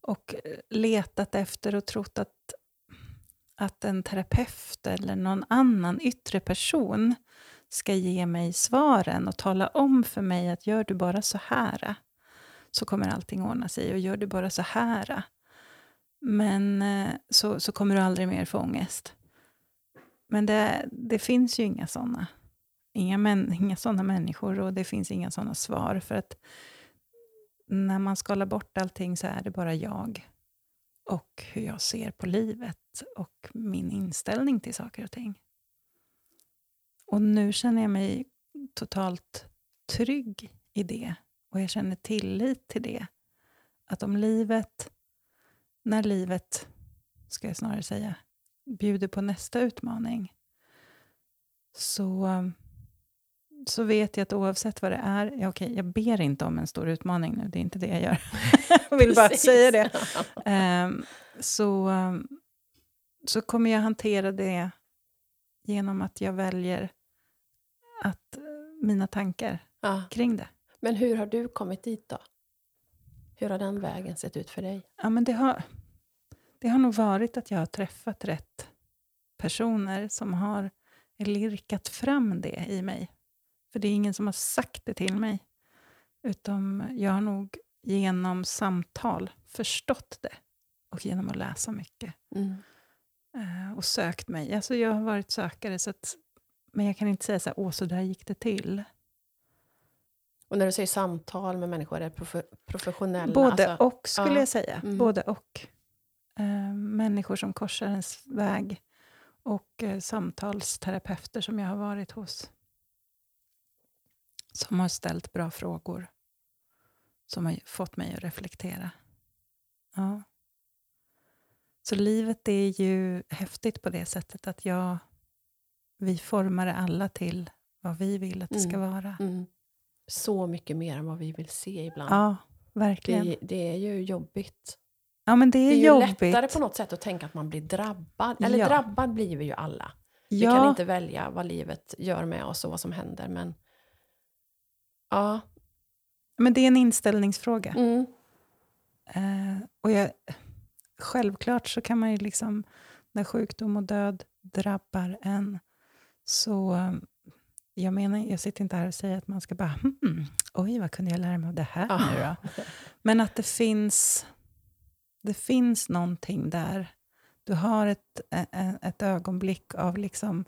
Och eh, letat efter och trott att, att en terapeut eller någon annan yttre person ska ge mig svaren och tala om för mig att gör du bara så här så kommer allting ordna sig. Och gör du bara så här men eh, så, så kommer du aldrig mer få ångest. Men det, det finns ju inga såna inga, män, inga såna människor och det finns inga såna svar. För att när man skalar bort allting så är det bara jag och hur jag ser på livet och min inställning till saker och ting. Och nu känner jag mig totalt trygg i det och jag känner tillit till det. Att om livet, när livet, ska jag snarare säga, bjuder på nästa utmaning så, så vet jag att oavsett vad det är, ja, okej, jag ber inte om en stor utmaning nu, det är inte det jag gör. jag vill bara säga det. Ehm, så, ehm, så kommer jag hantera det genom att jag väljer att eh, mina tankar Ja. kring det. Men hur har du kommit dit då? Hur har den vägen sett ut för dig? Ja, men det, har, det har nog varit att jag har träffat rätt personer som har lirkat fram det i mig. För det är ingen som har sagt det till mig. Utan jag har nog genom samtal förstått det. Och genom att läsa mycket. Mm. eh, och sökt mig. Alltså jag har varit sökare, så att, men jag kan inte säga så här, åh, så där gick det till. Och när du säger samtal med människor, är det profe- professionella? Både alltså, och, skulle ja. jag säga. Mm. Både och. Eh, människor som korsar ens väg och eh, samtalsterapeuter som jag har varit hos. Som har ställt bra frågor. Som har fått mig att reflektera. Ja. Så livet är ju häftigt på det sättet att jag, vi formar det alla till vad vi vill att det ska Mm. vara. Mm. Så mycket mer än vad vi vill se ibland. Ja, verkligen. det, det är ju jobbigt. ja, men det är, Det är ju jobbigt. lättare på något sätt att tänka att man blir drabbad. Eller Ja. drabbad blir vi ju alla. Vi ja. kan inte välja vad livet gör med oss och vad som händer. Men ja. Men det är en inställningsfråga. Mm. Eh, och jag, självklart så kan man ju liksom, när sjukdom och död drabbar en, så jag menar, jag sitter inte här och säger att man ska bara, hmm, oj, vad kunde jag lära mig av det här Ja. nu då? Men att det finns, det finns någonting där. Du har ett, ett ögonblick av liksom,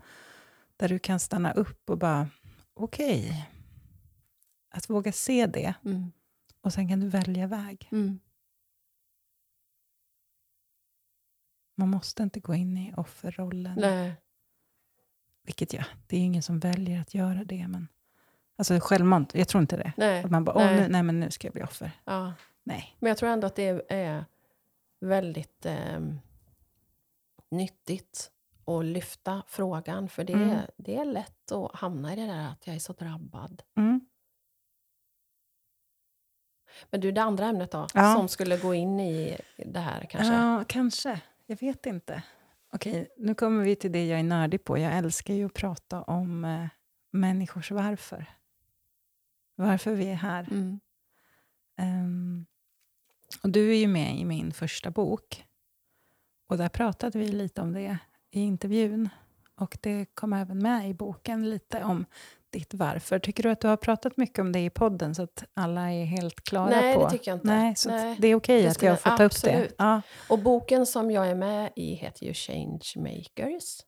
där du kan stanna upp och bara, okej. Att våga se det, Mm. och sen kan du välja väg. Mm. Man måste inte gå in i offerrollen. Nej. Vilket ja, det är ingen som väljer att göra det. Men, alltså självmant, jag tror inte det. Nej. Att man bara, Nej. nu, nej men nu ska jag bli offer. Ja. Nej. Men jag tror ändå att det är väldigt eh, nyttigt att lyfta frågan. För det, Mm. är, det är lätt att hamna i det där att jag är så drabbad. Mm. Men du, det andra ämnet då? Ja. Som skulle gå in i det här kanske? Ja, kanske. Jag vet inte. Okej, nu kommer vi till det jag är nördig på. Jag älskar ju att prata om eh, människors varför. Varför vi är här. Mm. Ehm, och du är ju med i min första bok. Och där pratade vi lite om det i intervjun. Och det kom även med i boken lite om ditt varför. Tycker du att du har pratat mycket om det i podden så att alla är helt klara Nej, på? det tycker jag inte. Nej, så Nej, det är okej det att jag får ta upp det. Ja, Och boken som jag är med i heter ju Change Makers.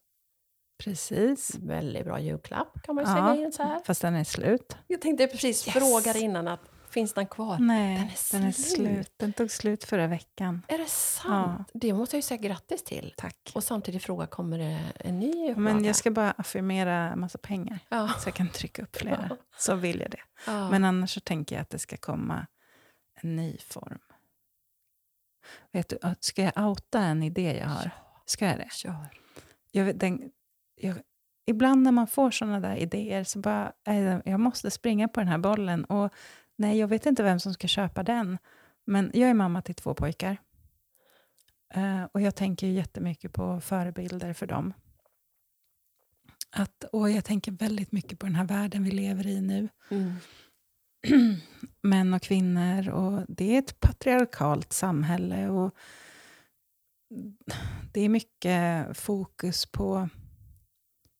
precis. Väldigt bra julklapp kan man ju Ja, så här. Fast den är slut. Jag tänkte precis Yes. fråga innan att finns den kvar? Nej, Den är den är slut. slut. Den tog slut förra veckan. Är det sant? Det måste jag ju säga grattis till. Tack. Och samtidigt fråga, kommer det en ny upplaga? Men jag ska bara affirmera en massa pengar. ja. Så jag kan trycka upp flera. Så vill jag det. Ja. Men annars så tänker jag att det ska komma en ny form. Vet du, ska jag outa en idé jag har? Ska jag det? Kör. Jag, vet, den, jag, ibland när man får såna där idéer så bara, jag måste springa på den här bollen. Och nej, jag vet inte vem som ska köpa den. Men jag är mamma till två pojkar. Eh, och jag tänker jättemycket på förebilder för dem. Att, och jag tänker väldigt mycket på den här världen vi lever i nu. Mm. män och kvinnor. Och det är ett patriarkalt samhälle. och Det är mycket fokus på,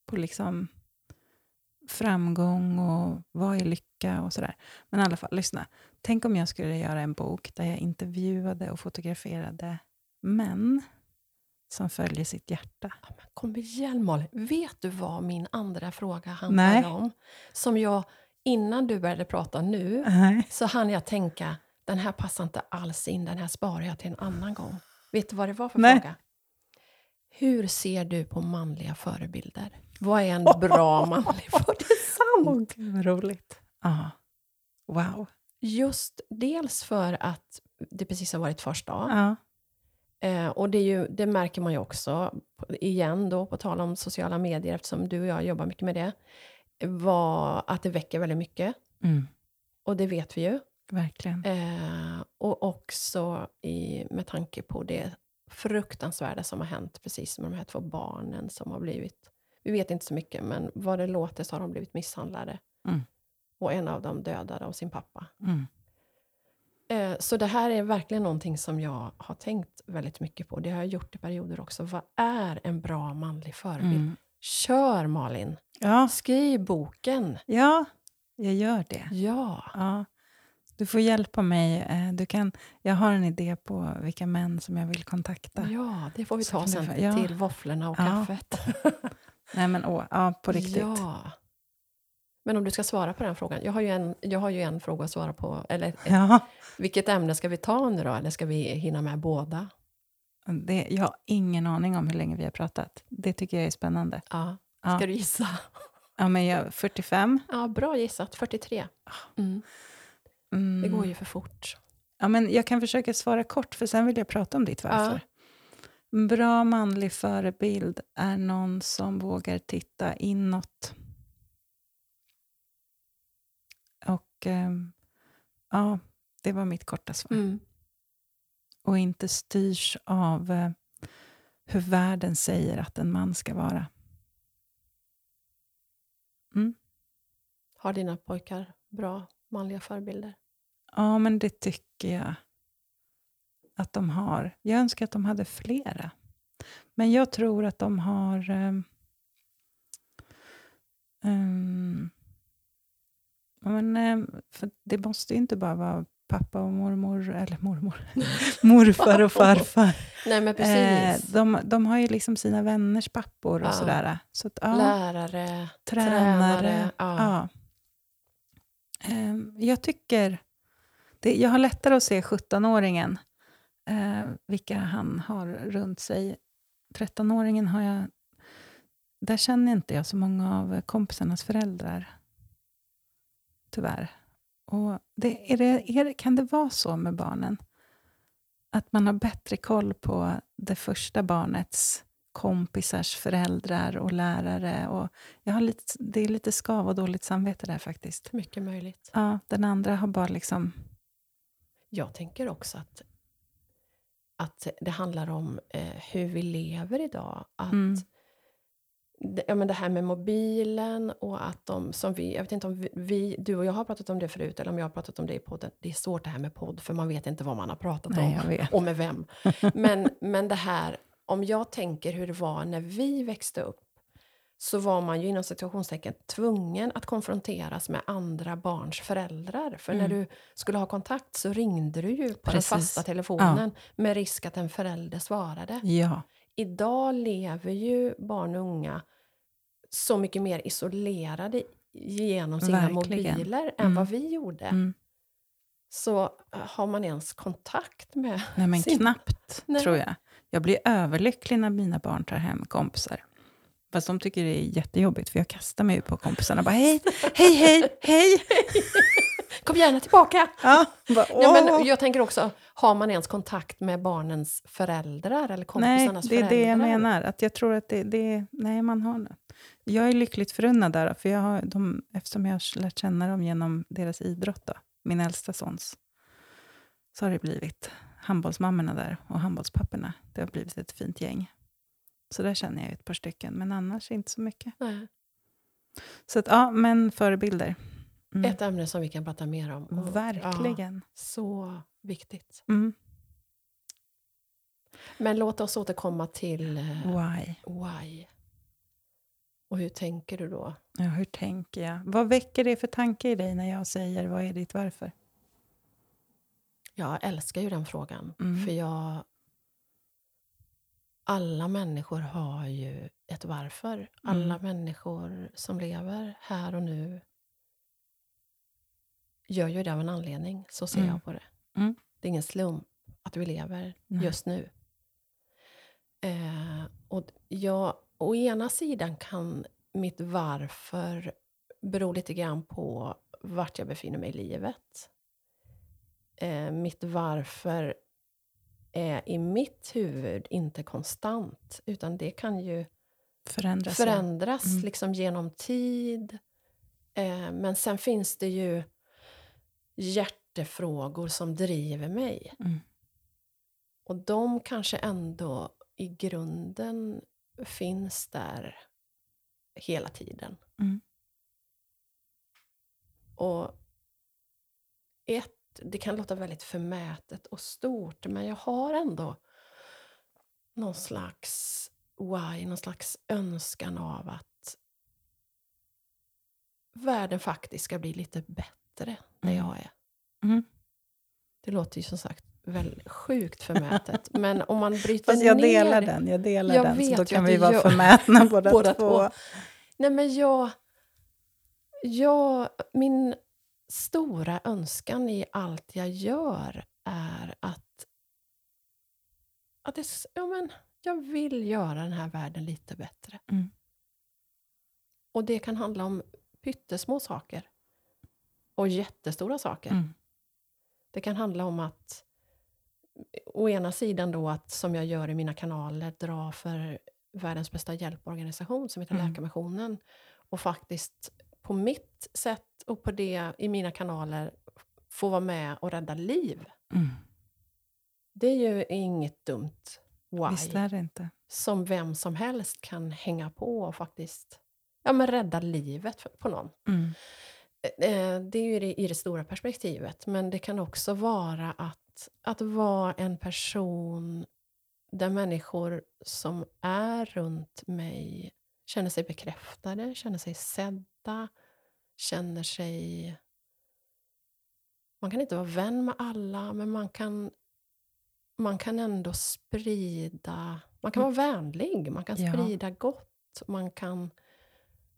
på liksom framgång och vad är lycka och sådär. Men i alla fall, lyssna. Tänk om jag skulle göra en bok där jag intervjuade och fotograferade män som följer sitt hjärta. Ja, men Kom igen Malin, vet du vad min andra fråga handlar Nej. om? Som jag, innan du började prata nu, Nej. så hann jag tänka, den här passar inte alls in, den här sparar jag till en annan gång. Vet du vad det var för Nej. fråga? Hur ser du på manliga förebilder? Vad är en bra manlig gud vad roligt. Ja. Wow. Just dels för att det precis har varit första dag. Ja. Eh, och det, är ju, det märker man ju också, igen då, på tal om sociala medier, eftersom du och jag jobbar mycket med det, var att det väcker väldigt mycket. Mm. Och det vet vi ju. Verkligen. Eh, och också i, med tanke på det fruktansvärda som har hänt precis med de här två barnen som har blivit, vi vet inte så mycket, men vad det låter så har de blivit misshandlade. Mm. Och en av dem dödad av sin pappa. Mm. Eh, Så det här är verkligen någonting som jag har tänkt väldigt mycket på. Det har jag gjort i perioder också. Vad är en bra manlig förebild? Mm. Kör Malin! Ja, Skriv boken! ja, jag gör det. Ja! Ja. Du får hjälpa mig. eh, Du kan, jag har en idé på vilka män som jag vill kontakta. Ja, det får vi Så ta du sen ja. till våfflorna och Ja. kaffet. Nej, men åh, ja, på riktigt. Ja. Men om du ska svara på den frågan. Jag har ju en, jag har ju en fråga att svara på. Eller, Ja, Vilket ämne ska vi ta nu då? Eller ska vi hinna med båda? det, jag har ingen aning om hur länge vi har pratat. Det tycker jag är spännande. Ja. Ja. Ska du gissa? Ja, men jag, 45. Ja, bra gissat. 43. Mm. Mm. Det går ju för fort. Ja, men jag kan försöka svara kort, för sen vill jag prata om ditt varför. En bra manlig förebild är någon som vågar titta inåt. Och ehm, ja, det var mitt korta svar. Mm. Och inte styrs av eh, hur världen säger att en man ska vara. Har dina pojkar bra manliga förebilder? Ja, men det tycker jag att de har. Jag önskar att de hade flera. Men jag tror att de har... ehm, ja, men, ehm, för det måste ju inte bara vara pappa och mormor, eller mormor, morfar och farfar. Nej, men precis. Eh, de, de har ju liksom sina vänners pappor och Ja. sådär. Så att, ja. Lärare, tränare. tränare. Ja. Ja. Ehm, jag tycker... Det, jag har lättare att se 17-åringen, eh, vilka han har runt sig. 13-åringen har jag... Där känner inte jag så många av kompisarnas föräldrar. Tyvärr. Och det, är det, är det, kan det vara så med barnen? Att man har bättre koll på det första barnets kompisars föräldrar och lärare. Och jag har lite, det är lite skav och dåligt samvete där faktiskt. Mycket möjligt. Ja, den andra har bara liksom jag tänker också att, att det handlar om eh, hur vi lever idag. Att Mm. det, ja, men det här med mobilen och att de som vi, jag vet inte om vi- vi, du och jag har pratat om det förut eller om jag har pratat om det i podden. Det är svårt det här med podd för man vet inte vad man har pratat Nej, om och med vem. Men, men det här, om jag tänker hur det var när vi växte upp så var man ju inom situationstecken tvungen att konfronteras med andra barns föräldrar. För när Mm. du skulle ha kontakt så ringde du ju på Precis. den fasta telefonen med risk att en förälder svarade. Ja, Idag lever ju barn och unga så mycket mer isolerade genom sina Verkligen. mobiler än Mm. vad vi gjorde. mm. Så eh, har man ens kontakt med nej men sin... knappt Nej. tror jag. Jag blir överlycklig när mina barn tar hem kompisar. Fast de tycker det är jättejobbigt för jag kastar mig på kompisarna och bara hej, hej, hej, hej. Kom gärna tillbaka! Ja, bara, Ja, men jag tänker också, har man ens kontakt med barnens föräldrar eller Nej, kompisarnas det är föräldrar? det jag menar. Att jag tror att det, det är... Nej, man har det. Jag är lyckligt förunnad där, för jag har de, eftersom jag har lärt känna dem genom deras idrott, då, min äldsta sons, så har det blivit handbollsmammorna där och handbollspapporna. Det har blivit ett fint gäng. Så där känner jag ett par stycken, men annars inte så mycket. Nej. Så att, ja, men förebilder. Mm. Ett ämne som vi kan prata mer om. Och- Ja, Verkligen. så viktigt. Mm. Men låt oss återkomma till eh, Why? why. Och hur tänker du då? Ja, hur tänker jag? Vad väcker det för tanke i dig när jag säger vad är ditt varför? Jag älskar ju den frågan. Mm. För jag... Alla människor har ju ett varför. Alla Mm. människor som lever här och nu gör ju det av en anledning. Så ser Mm. jag på det. Mm. Det är ingen slump att vi lever Nej. just nu. Eh, och jag, å ena sidan kan mitt varför bero lite grann på vart jag befinner mig i livet. Eh, mitt varför är i mitt huvud inte konstant, utan det kan ju Förändras. förändras Mm. liksom genom tid. Eh, men sen finns det ju hjärtefrågor som driver mig. Mm. Och de kanske ändå i grunden finns där hela tiden. Mm. Och ett, det kan låta väldigt förmätet och stort, men jag har ändå någon slags why, någon slags önskan av att världen faktiskt ska bli lite bättre där Mm. jag är. Mm. Det låter ju som sagt väldigt sjukt förmätet, men om man bryter Fast jag ner... delar den, jag delar Jag den. Så då kan vi vara gör- förmätna båda, Båda två. två. Nej, men jag, jag... Min stora önskan i allt jag gör är att... att det, ja, men, jag vill göra den här världen lite bättre. Mm. Och det kan handla om pyttesmå saker. Och jättestora saker. Mm. Det kan handla om att å ena sidan då att, som jag gör i mina kanaler, dra för världens bästa hjälporganisation som heter Mm. Läkarmissionen. Och faktiskt på mitt sätt och på det i mina kanaler få vara med och rädda liv. Mm. Det är ju inget dumt why. Visst är det inte. Som vem som helst kan hänga på och faktiskt ja, men rädda livet på någon. Mm. Eh, Det är ju det, i det stora perspektivet, men det kan också vara att, att vara en person där människor som är runt mig känner sig bekräftade, känner sig sedda, känner sig... Man kan inte vara vän med alla, men man kan, man kan ändå sprida... Man kan vara vänlig, man kan Ja. sprida gott, man kan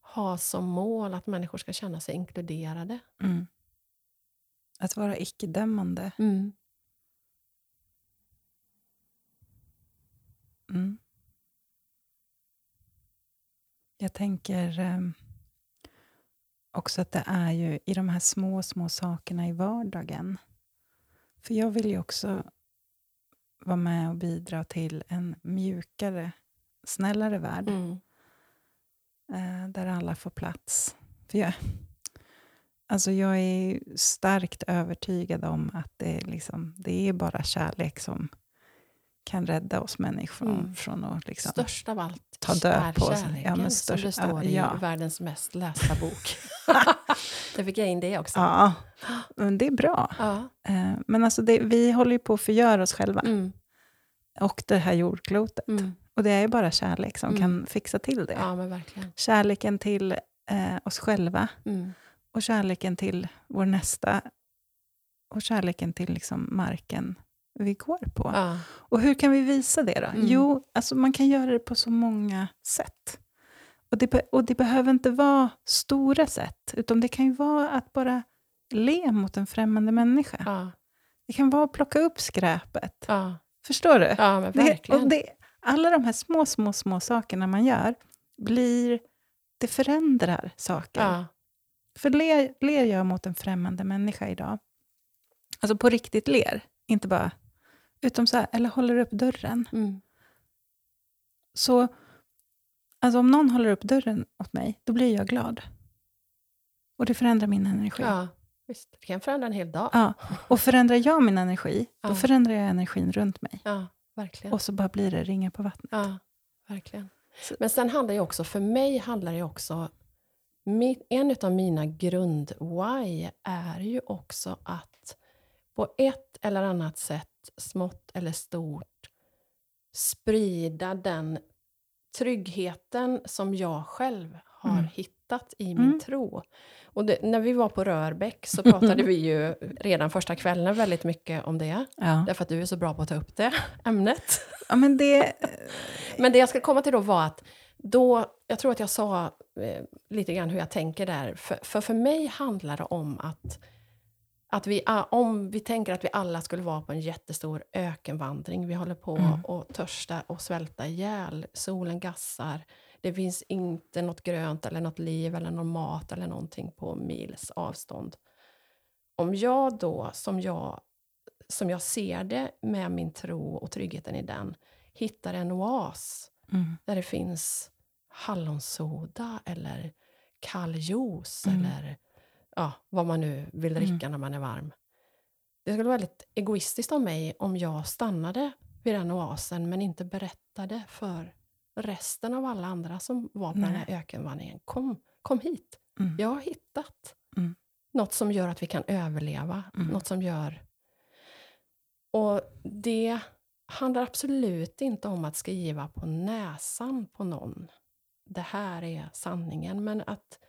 ha som mål att människor ska känna sig inkluderade. Mm. Att vara icke-dömande. Mm. Jag tänker ehm, också att det är ju i de här små, små sakerna i vardagen. För jag vill ju också vara med och bidra till en mjukare, snällare värld. Mm. eh, där alla får plats. För jag, Alltså jag är starkt övertygad om att det är, liksom, det är bara kärlek som kan rädda oss människor Mm. från att liksom, Störst av allt ta död på oss. Ja, men som det störst- står i ja. världens mest lästa bok. Där fick jag in det också. Ja, men det är bra. Ja. Eh, Men alltså det, vi håller ju på att förgöra oss själva Mm. och det här jordklotet. Mm. Och det är bara kärlek som Mm. kan fixa till det. ja. Kärleken till eh, oss själva Mm. och kärleken till vår nästa och kärleken till liksom marken vi går på. Ja. Och hur kan vi visa det då? Mm. Jo, alltså man kan göra det på så många sätt. Och det, och det behöver inte vara stora sätt, utan det kan ju vara att bara le mot en främmande människa. Ja. Det kan vara att plocka upp skräpet. Ja. Förstår du? ja, men Det, verkligen. och det, alla de här små, små, små sakerna man gör, blir, det förändrar saker. ja. För ler, ler jag mot en främmande människa idag, alltså på riktigt ler, inte bara, utom så här, eller håller upp dörren, Mm. så alltså om någon håller upp dörren åt mig, då blir jag glad. Och det förändrar min energi. ja. Visst, det kan förändra en hel dag. Ja, Och förändrar jag min energi, då Ja. förändrar jag energin runt mig. Ja, verkligen. Och så bara blir det ringa på vattnet. Ja, verkligen. Men sen handlar det också, för mig handlar det också, min, en av mina grund-why är ju också att på ett eller annat sätt, smått eller stort, sprida den tryggheten som jag själv har Mm. hittat i min Mm. tro. Och det, när vi var på Rörbäck så pratade vi ju redan första kvällen väldigt mycket om det. Ja. Därför att du är så bra på att ta upp det ämnet. ja, men det... Men det jag ska komma till då var att då, jag tror att jag sa eh, lite grann hur jag tänker där. För, för för mig handlar det om att, att vi, a- om vi tänker att vi alla skulle vara på en jättestor ökenvandring. Vi håller på Mm. att törsta och svälta ihjäl. Solen gassar. Det finns inte något grönt eller något liv eller någon mat eller någonting på mils avstånd. Om jag då, som jag, som jag ser det med min tro och tryggheten i den, hittar en oas Mm. där det finns hallonsoda eller kall juice Mm. eller ja, vad man nu vill dricka när man är varm. Det skulle vara väldigt egoistiskt av mig om jag stannade vid den oasen men inte berättade för resten av alla andra som var på den här ökenvandringen. Kom, kom hit, Mm. jag har hittat Mm. något som gör att vi kan överleva. Mm. Något som gör... Och det handlar absolut inte om att skriva på näsan på någon. Det här är sanningen. Men att,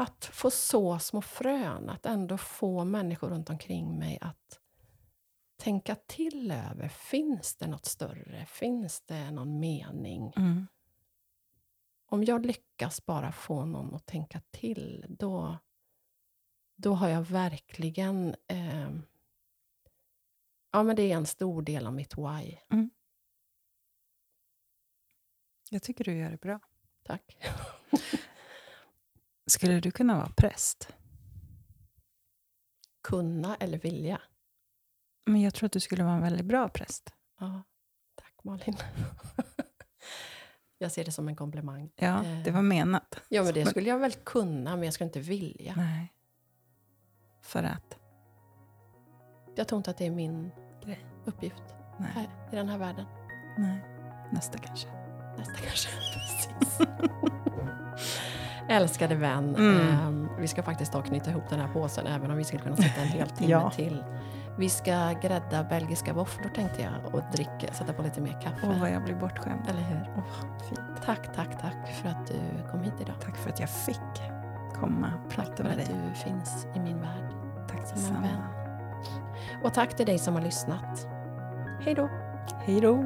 att få så små frön, att ändå få människor runt omkring mig att tänka till över, finns det något större? Finns det någon mening? Mm. om jag lyckas bara få någon att tänka till, då, då har jag verkligen... Eh, ja, men det är en stor del av mitt why. Jag tycker du gör det bra. Tack. Skulle du kunna vara präst? Kunna eller vilja. Men jag tror att du skulle vara en väldigt bra präst. Ja, tack Malin. jag ser det som en komplimang. Ja, det var menat. Ja, men det skulle jag väl kunna, men jag skulle inte vilja. Nej. För att? Jag tror inte att det är min Grej. uppgift Nej. här, i den här världen. Nej. Nästa kanske. Nästa kanske. Precis. Älskade vän, Mm. ehm, vi ska faktiskt ta knyta ihop den här påsen även om vi skulle kunna sitta en hel timme Ja. till. Vi ska grädda belgiska våfflor tänkte jag och dricka, sätta på lite mer kaffe. Åh, vad jag blir bortskämd. Eller hur? Åh, fint. Tack, tack, tack för att du kom hit idag. Tack för att jag fick komma och Tack prata för med att dig. du finns i min värld Tack som en vän. Och tack till dig som har lyssnat. Hej då! Hej då.